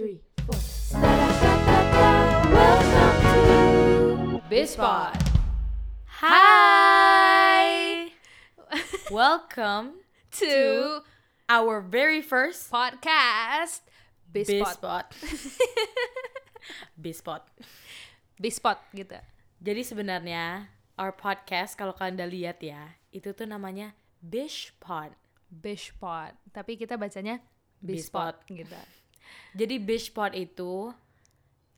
three, four. Welcome to Bispot. Hi! Welcome To our very first podcast Bispot. Bispot. Bispot. Bispot gitu. Jadi sebenarnya our podcast kalau kalian udah lihat ya, itu tuh namanya Bishpot. Bispot. Tapi kita bacanya Bispot, gitu. Jadi Bishpot itu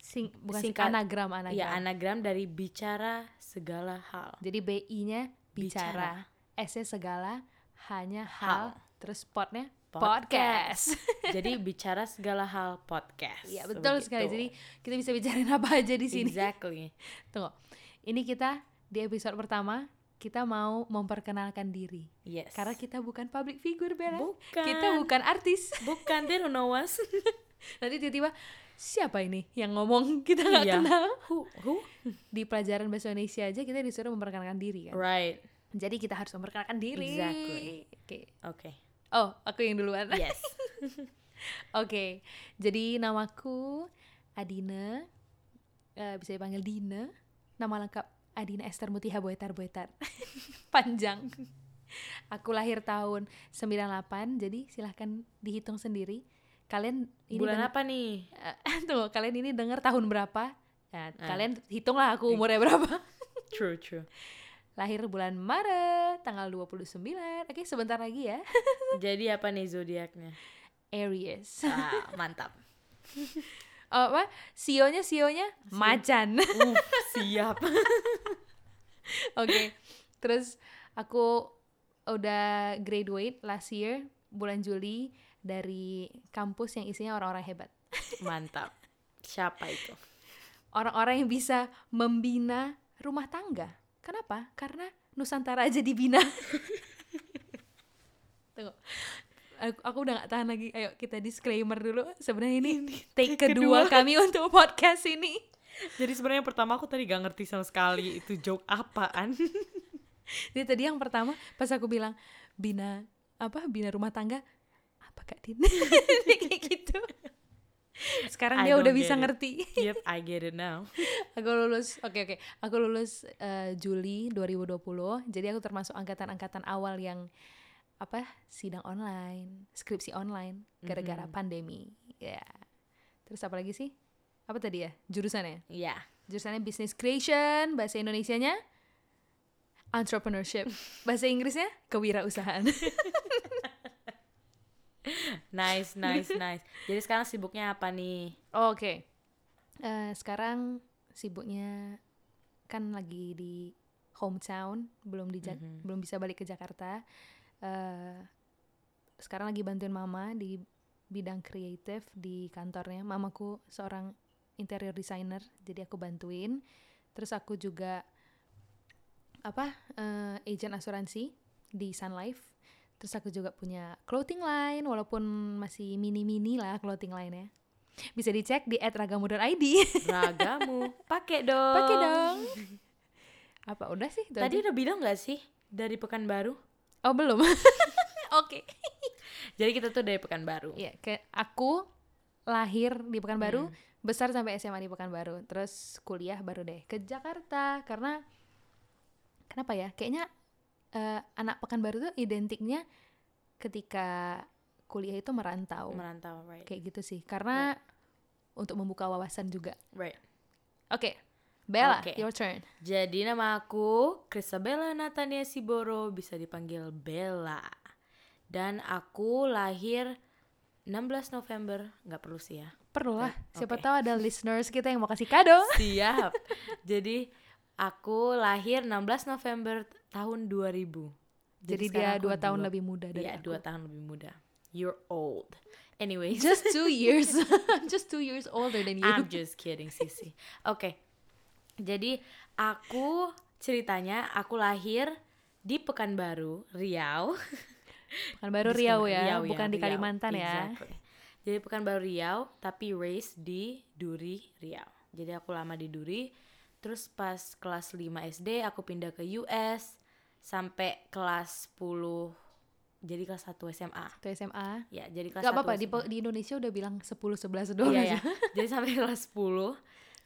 Sing, bukan Singkat- anagram anagram. ya anagram dari bicara segala hal. Jadi BI-nya bicara, S-nya segala, hanya hal, Hal. terus spotnya Podcast. podcast. Jadi bicara segala hal podcast. Iya betul Begitu. sekali. Jadi kita bisa bicarain apa aja di sini. Exactly. Tunggu. Ini kita di episode pertama kita mau memperkenalkan diri. Yes. Karena kita bukan public figure, Bella. Bukan. Kita bukan artis. bukan they don't know us. Nanti tiba-tiba siapa ini yang ngomong kita nggak Iya. kenal. Who? Who? Di pelajaran bahasa Indonesia aja kita disuruh memperkenalkan diri kan. Right. Jadi kita harus memperkenalkan diri. Exactly. Oke. Oke. Oh, aku yang duluan. Yes. Oke. Jadi namaku Adina. Eh, bisa dipanggil Dina. Nama lengkap Adina Esther Mutiha Boetar Boetar. Panjang. Aku lahir tahun 98, jadi silahkan dihitung sendiri. Kalian ini Bulan denger- apa nih? Eh, tunggu, kalian ini dengar tahun berapa? Nah, Ah. kalian hitunglah aku umurnya berapa. True, true. Lahir bulan Maret, tanggal 29. Oke, sebentar lagi ya. Jadi apa nih zodiaknya? Aries. Ah, mantap. Oh, apa? Sionya sionya macan. Uh, siap. Oke. Terus aku udah graduate last year bulan Juli dari kampus yang isinya orang-orang hebat. Mantap. Siapa itu? Orang-orang yang bisa membina rumah tangga. Kenapa? Karena Nusantara aja dibina. Tunggu. Aku, aku udah gak tahan lagi. Ayo kita disclaimer dulu. Sebenarnya ini take kedua kami untuk podcast ini. Jadi sebenarnya yang pertama aku tadi gak ngerti sama sekali itu joke apaan. Jadi tadi yang pertama pas aku bilang bina apa bina rumah tangga kak Din kayak gitu. Sekarang I dia udah bisa it. ngerti. yep, I get it now. aku lulus oke oke. Aku lulus eh, Juli 2020 jadi aku termasuk angkatan-angkatan awal yang apa sidang online skripsi online gara-gara pandemi. Ya. Terus apa lagi sih? Apa tadi ya? Jurusannya? Iya. jurusannya business creation bahasa Indonesianya entrepreneurship. Bahasa Inggrisnya kewirausahaan Nice, nice, nice. Jadi sekarang sibuknya apa nih? oke. Eh, sekarang sibuknya kan lagi di hometown belum di Jak- belum bisa balik ke Jakarta. Eh, sekarang lagi bantuin mama di bidang kreatif di kantornya. Mamaku seorang interior designer jadi aku bantuin. Terus aku juga apa eh, agent asuransi di Sun Life terus aku juga punya clothing line walaupun masih mini-mini lah clothing line ya bisa dicek di @ragamu.id Ragamu. Pakai dong. pakai dong apa udah sih Tadi aja? udah bilang gak sih dari Pekanbaru? oh belum oke Jadi kita tuh dari Pekanbaru. Iya, ke aku lahir di Pekanbaru, Hmm. besar sampai SMA di Pekanbaru, terus kuliah baru deh ke Jakarta karena kenapa ya? Kayaknya eh, anak Pekanbaru tuh identiknya ketika kuliah itu merantau. Merantau, right? Kayak gitu sih. Karena untuk membuka wawasan juga. Right. Oke. Bella, Oke. your turn. Jadi nama aku Krisabella Natania Siboro, bisa dipanggil Bella. Dan aku lahir 16 November, nggak perlu sih ya. Perlu lah. Oke, Siapa oke. tahu ada listeners kita yang mau kasih kado. Siap. Jadi aku lahir 16 November tahun 2000. Jadi, sekarang dia dua tahun dua- lebih muda dari Iya, aku. dua tahun lebih muda. You're old. Anyways, Just two years. Just two years older than you. I'm just kidding, Sisi. Oke. Jadi aku ceritanya aku lahir di Pekanbaru, Riau. Pekanbaru Di Riau ya, Riau bukan di Riau. Kalimantan ya. Exactly. Jadi Pekanbaru Riau, tapi raised di Duri, Riau. Jadi aku lama di Duri. Terus pas kelas 5 SD aku pindah ke US sampai kelas 10 jadi kelas 1 SMA. Itu SMA. Ya, jadi kelas Gak 1 apa-apa di, di Indonesia udah bilang 10 11 doang Iya, aja. ya. Jadi sampai kelas 10.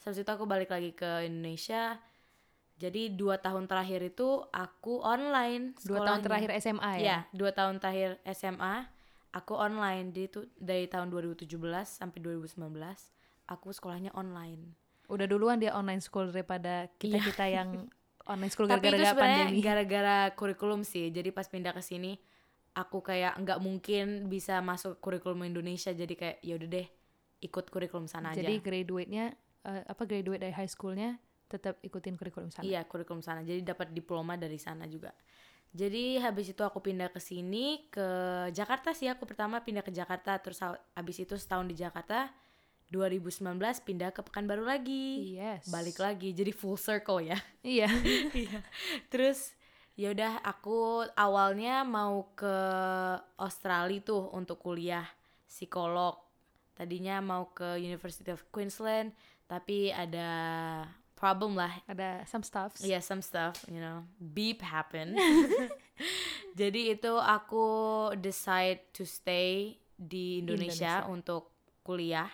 Habis itu aku balik lagi ke Indonesia. Jadi dua tahun terakhir itu aku online. Dua tahun sekolahnya. terakhir SMA ya. Iya, dua tahun terakhir SMA aku online. Jadi itu dari tahun 2017 sampai 2019 aku sekolahnya online. Udah duluan dia online school daripada kita-kita yang online school gara-gara pandemi. gara-gara kurikulum sih. Jadi pas pindah ke sini aku kayak nggak mungkin bisa masuk kurikulum Indonesia. Jadi kayak ya udah deh ikut kurikulum sana Jadi aja. graduate-nya eh, apa graduate dari high school-nya tetap ikutin kurikulum sana. Iya, kurikulum sana. Jadi dapat diploma dari sana juga. Jadi habis itu aku pindah ke sini ke Jakarta sih aku pertama pindah ke Jakarta terus ha- habis itu setahun di Jakarta 2019 pindah ke Pekanbaru lagi. Yes. Balik lagi jadi full circle ya. Iya. Iya. Terus ya udah aku awalnya mau ke Australia tuh untuk kuliah psikolog. Tadinya mau ke University of Queensland tapi ada problem lah Ada some stuff. Yeah, some stuff, you know, beep happen. Jadi itu aku decide to stay di Indonesia, Indonesia. untuk kuliah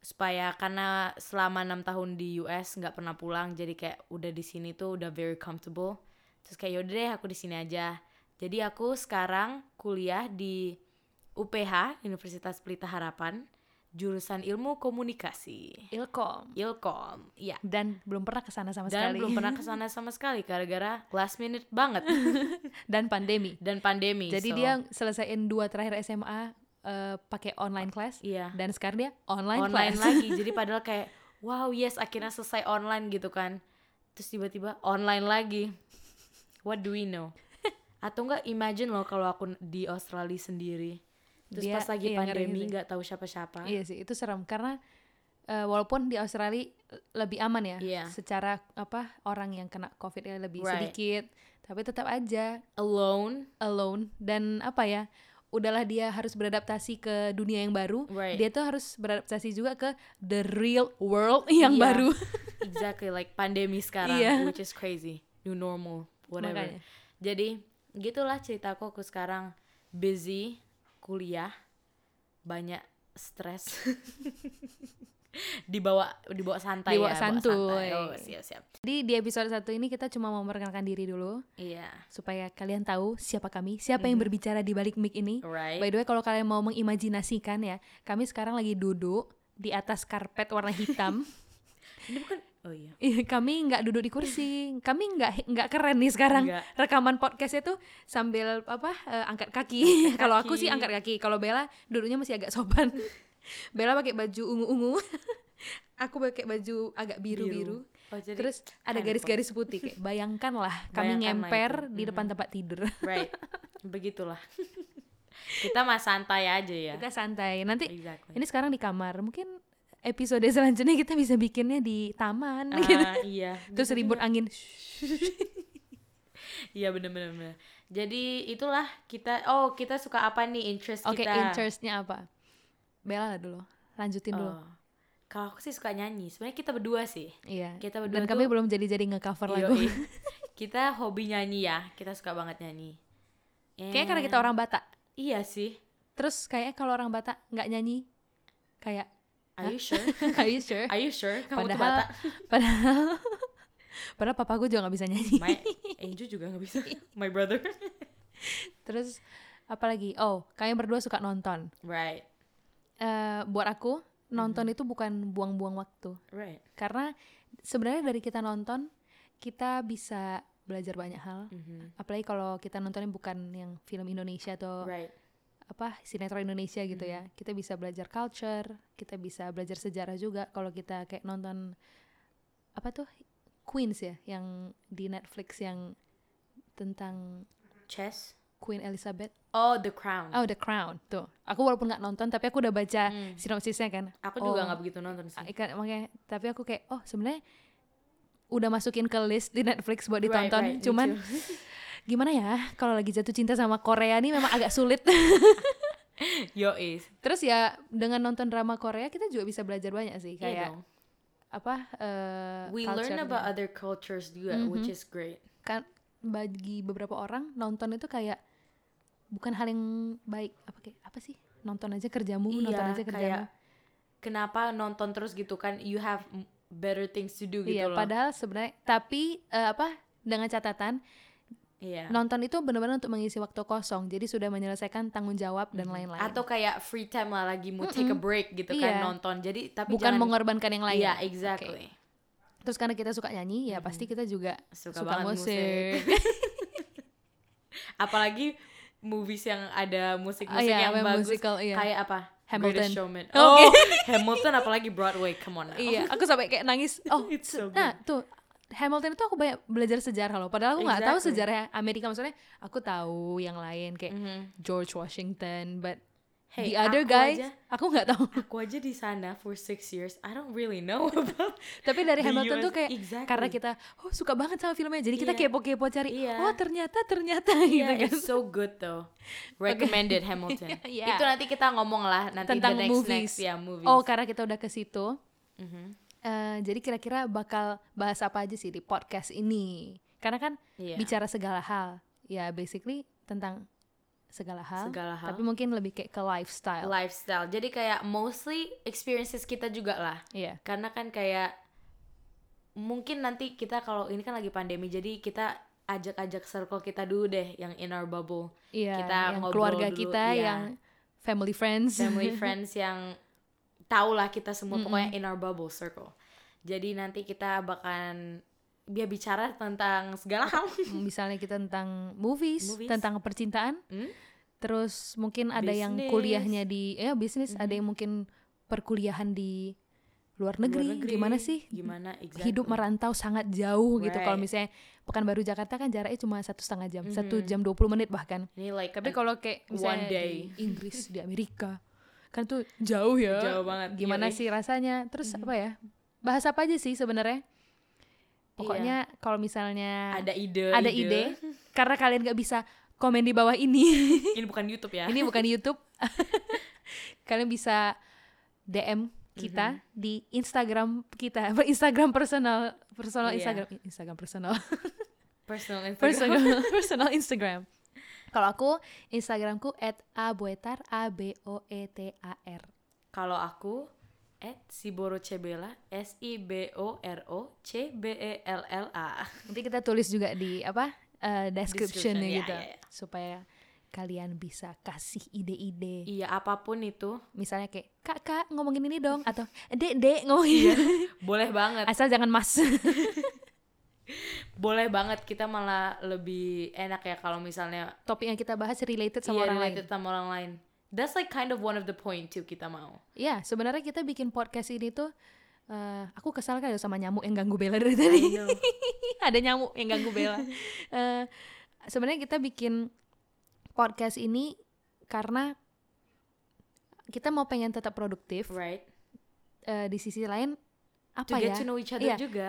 supaya karena selama enam tahun di US nggak pernah pulang jadi kayak udah di sini tuh udah very comfortable terus kayak yaudah deh aku di sini aja jadi aku sekarang kuliah di UPH Universitas Pelita Harapan jurusan ilmu komunikasi Ilkom. Ilkom iya Dan belum pernah ke sana sama dan sekali. belum pernah ke sana sama sekali gara-gara last minute banget Dan pandemi. dan pandemi. Jadi so, dia selesaiin dua terakhir SMA eh, pakai online class iya dan sekarang dia online, online class. lagi. Jadi padahal kayak wow yes akhirnya selesai online gitu kan. Terus tiba-tiba online lagi. What do we know? Atau enggak imagine loh kalau aku di Australia sendiri. Terus Dia- pas lagi iya, pandemi nggak tahu siapa-siapa. Iya sih, itu serem karena eh, walaupun di Australia lebih aman ya, Iya. secara apa orang yang kena COVID lebih Right. sedikit, tapi tetap aja Alone. alone dan apa ya, udahlah dia harus beradaptasi ke dunia yang baru, Right. dia tuh harus beradaptasi juga ke the real world yang Iya. baru. exactly like pandemi sekarang Iya. which is crazy. New normal, whatever. Makanya. Jadi gitulah ceritaku aku sekarang busy kuliah banyak stres dibawa dibawa santai Dibawa ya santuy. oh siap siap Jadi di episode satu ini kita cuma mau memperkenalkan diri dulu iya supaya kalian tahu siapa kami, siapa yang berbicara di balik mic ini. alright By the way, kalau kalian mau mengimajinasikan ya, kami sekarang lagi duduk di atas karpet warna hitam. ini bukan oh iya Iya, kami nggak duduk di kursi, kami nggak nggak keren nih sekarang. Nggak. Rekaman podcastnya tuh sambil apa eh, angkat kaki. kalau aku kaki. sih angkat kaki. Kalau Bella duduknya masih agak sopan. Bella pakai baju ungu-ungu. aku pakai baju agak biru-biru. oh jadi Terus ada garis-garis putih kayak bayangkanlah kami Bayangkanlah ngemper itu. di depan tempat tidur. right begitulah kita mah santai aja ya Kita santai. Nanti exactly ini sekarang di kamar. Mungkin episode selanjutnya kita bisa bikinnya di taman gitu. Ah, iya Terus ribut angin. Iya bener bener bener. Jadi itulah kita oh kita suka apa nih interest Oke, kita. interestnya apa? Bella lah dulu. Lanjutin dulu. Oh. Kalau aku sih suka nyanyi. Sebenarnya kita berdua sih. Iya. Kita berdua Dan tuh- kami belum jadi-jadi nge-cover lagu. Kita hobi nyanyi ya. Kita suka banget nyanyi. Kayaknya karena kita And- orang Batak. Iya sih. Terus kayaknya kalau orang Batak nggak nyanyi kayak Are you sure? Are you sure? Are you sure? Kamu tuh Padahal Batak. padahal padahal papaku juga nggak bisa nyanyi. My Angel juga gak bisa. My brother. Terus apalagi? Oh, kalian berdua suka nonton. right. Eh buat aku nonton itu bukan buang-buang waktu. Right. Karena sebenarnya dari kita nonton kita bisa belajar banyak hal. Mhm. Apalagi kalau kita nontonnya bukan yang film Indonesia atau Right. apa sinetron Indonesia gitu ya Mm-hmm. kita bisa belajar culture kita bisa belajar sejarah juga kalau kita kayak nonton apa tuh Queens ya yang di Netflix yang tentang Chess. Queen Elizabeth Oh, The Crown. oh The Crown tuh aku walaupun nggak nonton tapi aku udah baca Hmm. sinopsisnya kan Aku juga Oh. nggak begitu nonton sih. Ikan makanya tapi aku kayak oh sebenarnya udah masukin ke list di Netflix buat Right, ditonton right, me cuman gimana ya kalau lagi jatuh cinta sama Korea nih memang agak sulit Yo is. Terus ya dengan nonton drama Korea kita juga bisa belajar banyak sih Iya kayak dong. apa eh We learn about other cultures juga, which is great. kan bagi beberapa orang nonton itu kayak bukan hal yang baik. Apa kayak apa sih? Nonton aja kerjamu Iya, nonton aja kerjamu. kayak kenapa nonton terus gitu kan? You have better things to do gitu iya loh. padahal sebenarnya tapi eh, apa dengan catatan Iya. nonton itu benar-benar untuk mengisi waktu kosong. Jadi sudah menyelesaikan tanggung jawab dan lain-lain. Atau kayak free time lah lagi mau take a break gitu kan Iya. nonton. Jadi tapi bukan jangan mengorbankan yang lain. Iya exactly. Terus karena kita suka nyanyi ya pasti kita juga Suka suka, banget musik, apalagi movies yang ada musik-musik Oh, iya, yang bagus musical, iya. kayak apa Hamilton. Showman Oke. oh Hamilton apalagi Broadway come on now. iya aku sampai kayak nangis oh It's so nah tuh Hamilton itu aku banyak belajar sejarah loh padahal aku nggak tahu Exactly. sejarah Amerika maksudnya aku tahu yang lain kayak Mhm. George Washington but Hey, the other aku guys aja- aku nggak tahu aku aja di sana for six years I don't really know about tapi dari The Hamilton US tuh kayak exactly. karena kita oh suka banget sama filmnya jadi kita Iya. kepo-kepo cari Iya. oh ternyata ternyata gitu Yeah, kan it's so good though. Recommended Hamilton. Yeah. Itu nanti kita ngomong lah nanti tentang the next movies next ya movies. oh karena kita udah ke situ Mhm. eh, jadi kira-kira bakal bahas apa aja sih di podcast ini karena kan Iya. bicara segala hal ya basically tentang segala hal Segala hal. tapi mungkin lebih kayak ke lifestyle lifestyle. Jadi kayak mostly experiences kita juga lah. Iya. Karena kan kayak mungkin nanti kita kalau ini kan lagi pandemi jadi kita ajak-ajak circle kita dulu deh yang in our bubble. Iya, Kita yang keluarga dulu, kita iya. yang family friends Family friends yang tahu lah kita semua pokoknya in our bubble circle. Jadi nanti kita bakalan dia bicara tentang segala hal. misalnya kita tentang movies, Movies. tentang percintaan Hmm? terus mungkin ada yang Bisnis. kuliahnya di ya bisnis ada yang mungkin perkuliahan di luar negeri, Luar negeri, gimana sih Gimana exactly. hidup merantau sangat jauh gitu kalau Right. misalnya Pekanbaru Jakarta kan jaraknya cuma satu setengah jam satu Mhm. jam 20 menit bahkan Ini like tapi kalau kayak misalnya one day. di Inggris di Amerika kan tuh jauh ya Jauh banget, gimana yoi. sih rasanya terus Mhm. apa ya bahas apa aja sih sebenarnya pokoknya kalau misalnya ada ide ada ide. karena kalian gak bisa komen di bawah ini. Ini bukan YouTube ya. Ini bukan YouTube. Kalian bisa DM kita di Instagram kita. Instagram personal personal Iya. Instagram Instagram personal. Personal Instagram. Personal personal Instagram. Kalau aku Instagramku @aboetar a b o e t a r. Kalau aku at Siboro Cebela S I B O R O C B E L L A. Nanti kita tulis juga di apa eh, descriptionnya Description, iya, gitu iya, iya. supaya kalian bisa kasih ide-ide. Iya apa pun itu. Misalnya kayak kak kak ngomongin ini dong. Atau dek dek ngomongin boleh banget. Asal jangan mas. Boleh banget kita malah lebih enak ya kalau misalnya topik yang kita bahas related sama iya, orang lain. related sama orang lain that's like kind of one of the point too kita mau Iya, sebenarnya kita bikin podcast ini tuh eh, aku kesal kan sama nyamuk yang ganggu Bella dari tadi. Ada nyamuk yang ganggu Bella. Eh, sebenarnya kita bikin podcast ini karena kita mau pengen tetap produktif. right Eh, di sisi lain apa to ya? get to know each other Iya. juga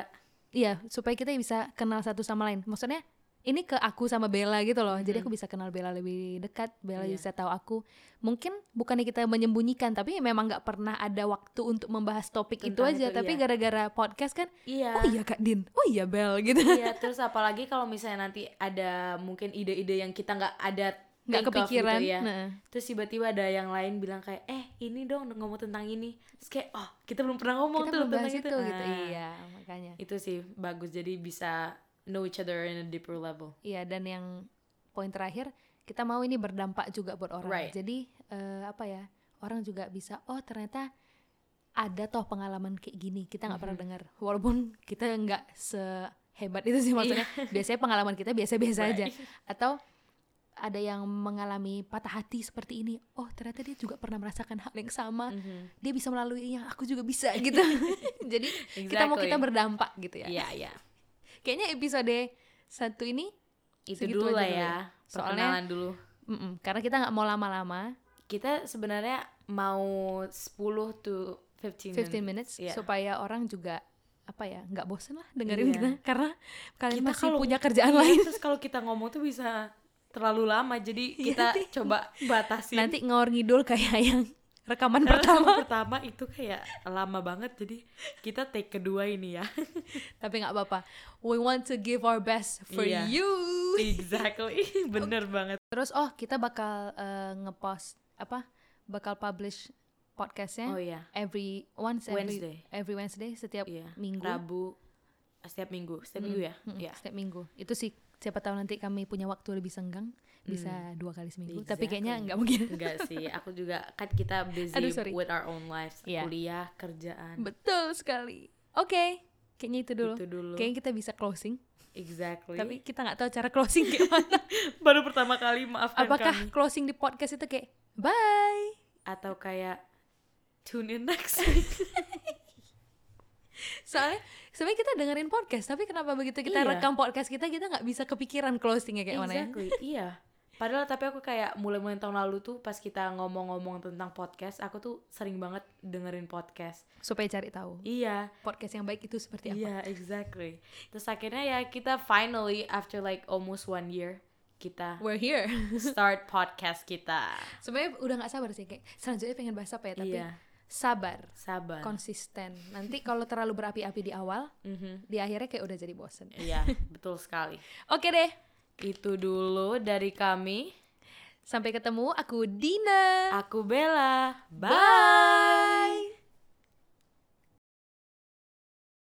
Iya, supaya kita bisa kenal satu sama lain. Maksudnya ini ke aku sama Bella gitu loh. Jadi aku bisa kenal Bella lebih dekat, Bella Iya. bisa tahu aku. Mungkin bukannya kita menyembunyikan, tapi memang nggak pernah ada waktu untuk membahas topik itu Tentang aja. itu, tapi iya. gara-gara podcast kan, iya oh iya Kak Din, oh iya Bel gitu. Iya, terus apalagi kalau misalnya nanti ada mungkin ide-ide yang kita nggak ada Nggak of kepikiran. gitu ya. Nah, Terus tiba-tiba ada yang lain bilang kayak, eh ini dong ngomong tentang ini. Terus kayak, oh kita belum pernah ngomong kita tuh tentang itu, itu. gitu. Nah, Iya, makanya. Itu sih bagus, jadi bisa know each other in a deeper level. Iya, dan yang poin terakhir, kita mau ini berdampak juga buat orang. Right. Jadi eh, apa ya? Orang juga bisa, oh ternyata ada toh pengalaman kayak gini. Kita nggak pernah dengar. Walaupun kita nggak sehebat itu sih maksudnya. Biasanya pengalaman kita biasa-biasa aja. Right. Atau ada yang mengalami patah hati seperti ini. Oh ternyata dia juga pernah merasakan hal yang sama. Mhm. Dia bisa melaluinya. Aku juga bisa gitu. Jadi kita mau kita Exactly. berdampak gitu ya. Iya, iya. Kayaknya episode satu ini Itu dulu lah ya. ya. Soalnya- Perkenalan dulu. Mm-mm, karena kita nggak mau lama-lama, Kita sebenarnya mau 10 to 15 15 minutes Iya. supaya orang juga apa ya nggak bosen lah dengerin Iya. kita karena kalian Kita masih kalau- punya kerjaan Iya, lain. Terus kalau kita ngomong tuh bisa terlalu lama, jadi kita coba batasin. Nanti ngawur ngidul kayak yang rekaman pertama. pertama itu kayak lama banget jadi kita take kedua ini ya. Tapi nggak apa-apa. We want to give our best for Iya. you. exactly, bener banget. Terus oh kita bakal eh, ngepost apa? Bakal publish podcastnya Oh iya, every once every Wednesday. every Wednesday setiap iya. minggu. Rabu setiap minggu, setiap minggu ya. Mm-mm, Iya. Setiap minggu. Itu sih siapa tahu nanti kami punya waktu lebih senggang bisa dua kali seminggu. Tapi kayaknya Exactly. nggak mungkin. Enggak sih, aku juga kan kita busy Aduh, sorry. with our own lives, Iya. kuliah, kerjaan. Betul sekali. Oke, kayaknya itu dulu. Itu dulu. Kayaknya kita bisa closing. Exactly. Tapi kita nggak tahu cara closing gimana. baru pertama kali maafkan Apakah kami closing di podcast itu kayak bye? atau kayak tune in next week. Soalnya sebenarnya kita dengerin podcast, tapi kenapa begitu kita Iya. rekam podcast kita kita nggak bisa kepikiran closingnya kayak mana ya? exactly, iya. Padahal tapi aku kayak mulai-mulai tahun lalu tuh pas kita ngomong-ngomong tentang podcast, aku tuh sering banget dengerin podcast. Supaya cari tahu Iya, podcast yang baik itu seperti apa. iya exactly. Terus akhirnya ya kita finally after like almost one year kita We're here. start podcast kita. sebenarnya udah nggak sabar sih kayak selanjutnya pengen bahas apa ya, tapi Iya, sabar, sabar. konsisten. Nanti kalau terlalu berapi-api di awal, Mhm. di akhirnya kayak udah jadi bosen. Iya, betul sekali. Oke deh, Itu dulu dari kami. sampai ketemu. Aku Dina. Aku Bella. Bye.